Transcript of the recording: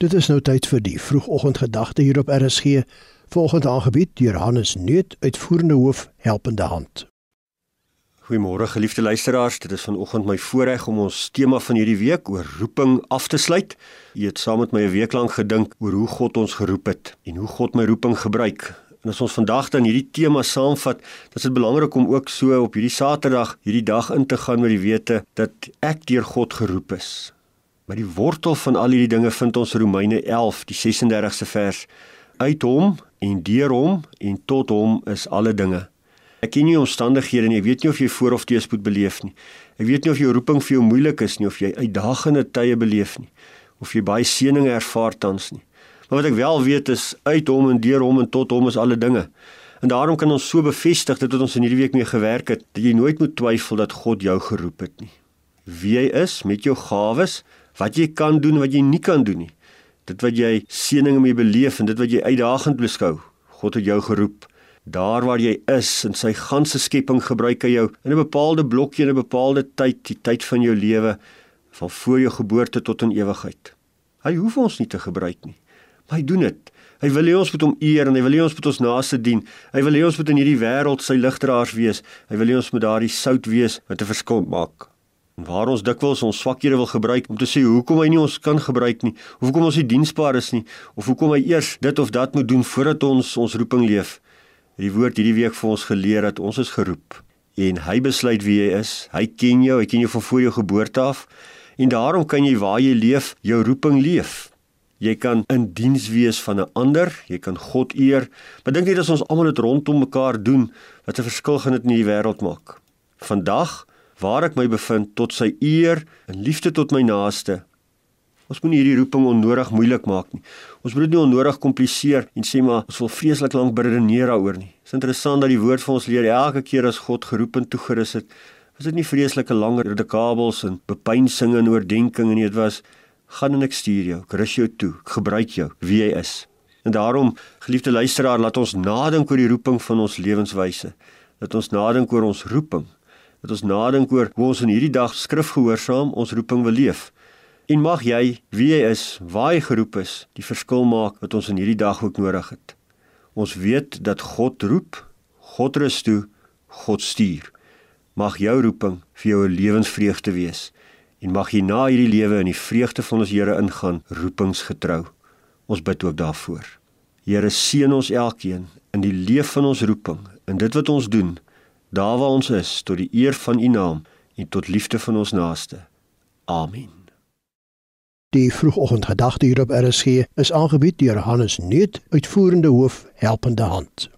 Dit is nou tyd vir die vroegoggendgedagte hier op RSG. Volgende aangebied deur Hannes Neut, uitvoerende hoof, helpende hand. Goeiemôre geliefde luisteraars, dit is vanoggend my voorreg om ons tema van hierdie week oor roeping af te sluit. Jy het saam met my 'n week lank gedink oor hoe God ons geroep het en hoe God my roeping gebruik. En as ons vandag dan hierdie tema saamvat, dan is dit belangrik om ook so op hierdie Saterdag hierdie dag in te gaan met die wete dat ek deur God geroep is. Maar die wortel van al hierdie dinge vind ons Romeine 11, die 36ste vers. Uit hom en deur hom en tot hom is alle dinge. Ek ken nie omstandighede nie. Ek weet nie of jy voor of teëspoed beleef nie. Ek weet nie of jou roeping vir jou moeilik is nie of jy uitdagende tye beleef nie of jy baie seëninge ervaar tans nie. Maar wat ek wel weet is uit hom en deur hom en tot hom is alle dinge. En daarom kan ons so bevestig dat wat ons in hierdie week mee gewerk het, dat jy nooit moet twyfel dat God jou geroep het nie. Wie jy is met jou gawes, wat jy kan doen wat jy nie kan doen nie. Dit wat jy seëninge mee beleef en dit wat jy uitdagend beskou. God het jou geroep. Daar waar jy is in sy ganse skepping gebruik hy jou in 'n bepaalde blokkie in 'n bepaalde tyd, die tyd van jou lewe van voor jou geboorte tot in ewigheid. Hy hoef ons nie te gebruik nie, maar hy doen dit. Hy wil hê ons moet hom eer en hy wil hê ons moet ons naaste dien. Hy wil hê ons moet in hierdie wêreld sy ligdraers wees. Hy wil hê ons moet daardie sout wees wat 'n verskil maak. Waar ons dikwels ons swakhede wil gebruik om te sê hoekom hy nie ons kan gebruik nie, of hoekom ons nie diensbaar is nie, of hoekom hy eers dit of dat moet doen voordat ons ons roeping leef. Die woord hierdie week vir ons geleer dat ons is geroep en hy besluit wie jy is. Hy ken jou, hy ken jou van voor jou geboorte af en daarom kan jy waar jy leef, jou roeping leef. Jy kan in diens wees van 'n ander, jy kan God eer, maar dink net as ons almal dit rondom mekaar doen, wat 'n verskil gaan dit in die wêreld maak. Vandag waar ek my bevind tot sy eer en liefde tot my naaste. Ons moenie hierdie roeping onnodig moeilik maak nie. Ons moet dit nie onnodig kompliseer en sê maar ons wil vreeslik lank beredeneer daaroor nie. Dit is interessant dat die woord vir ons leer elke keer as God geroep en toegerus het, was dit nie vreeslike langer dekabels en bepeinsing en oordeenking nie, dit was gaan en ek stuur jou, ek rus jou toe, ek gebruik jou wie jy is. En daarom, geliefde luisteraar, laat ons nadink oor die roeping van ons lewenswyse. Dat ons nadink oor ons roeping dat ons nadink oor hoe ons in hierdie dag skrifgehoorsaam ons roeping wil leef. En mag jy, wie jy is, waar jy geroep is, die verskil maak wat ons in hierdie dag ook nodig het. Ons weet dat God roep, God rus toe, God stuur. Mag jou roeping vir jou 'n lewensvreugde wees en mag jy na hierdie lewe in die vreugde van ons Here ingaan, roepingsgetrou. Ons bid ook daarvoor. Here seën ons elkeen in die leef van ons roeping, in dit wat ons doen daar waar ons is tot die eer van U naam en tot liefde van ons naaste. Amen. Die vroegoggendgedagte hier op RSG is aangebied deur Hannes Nuut, uitvoerende hoof, helpende hand.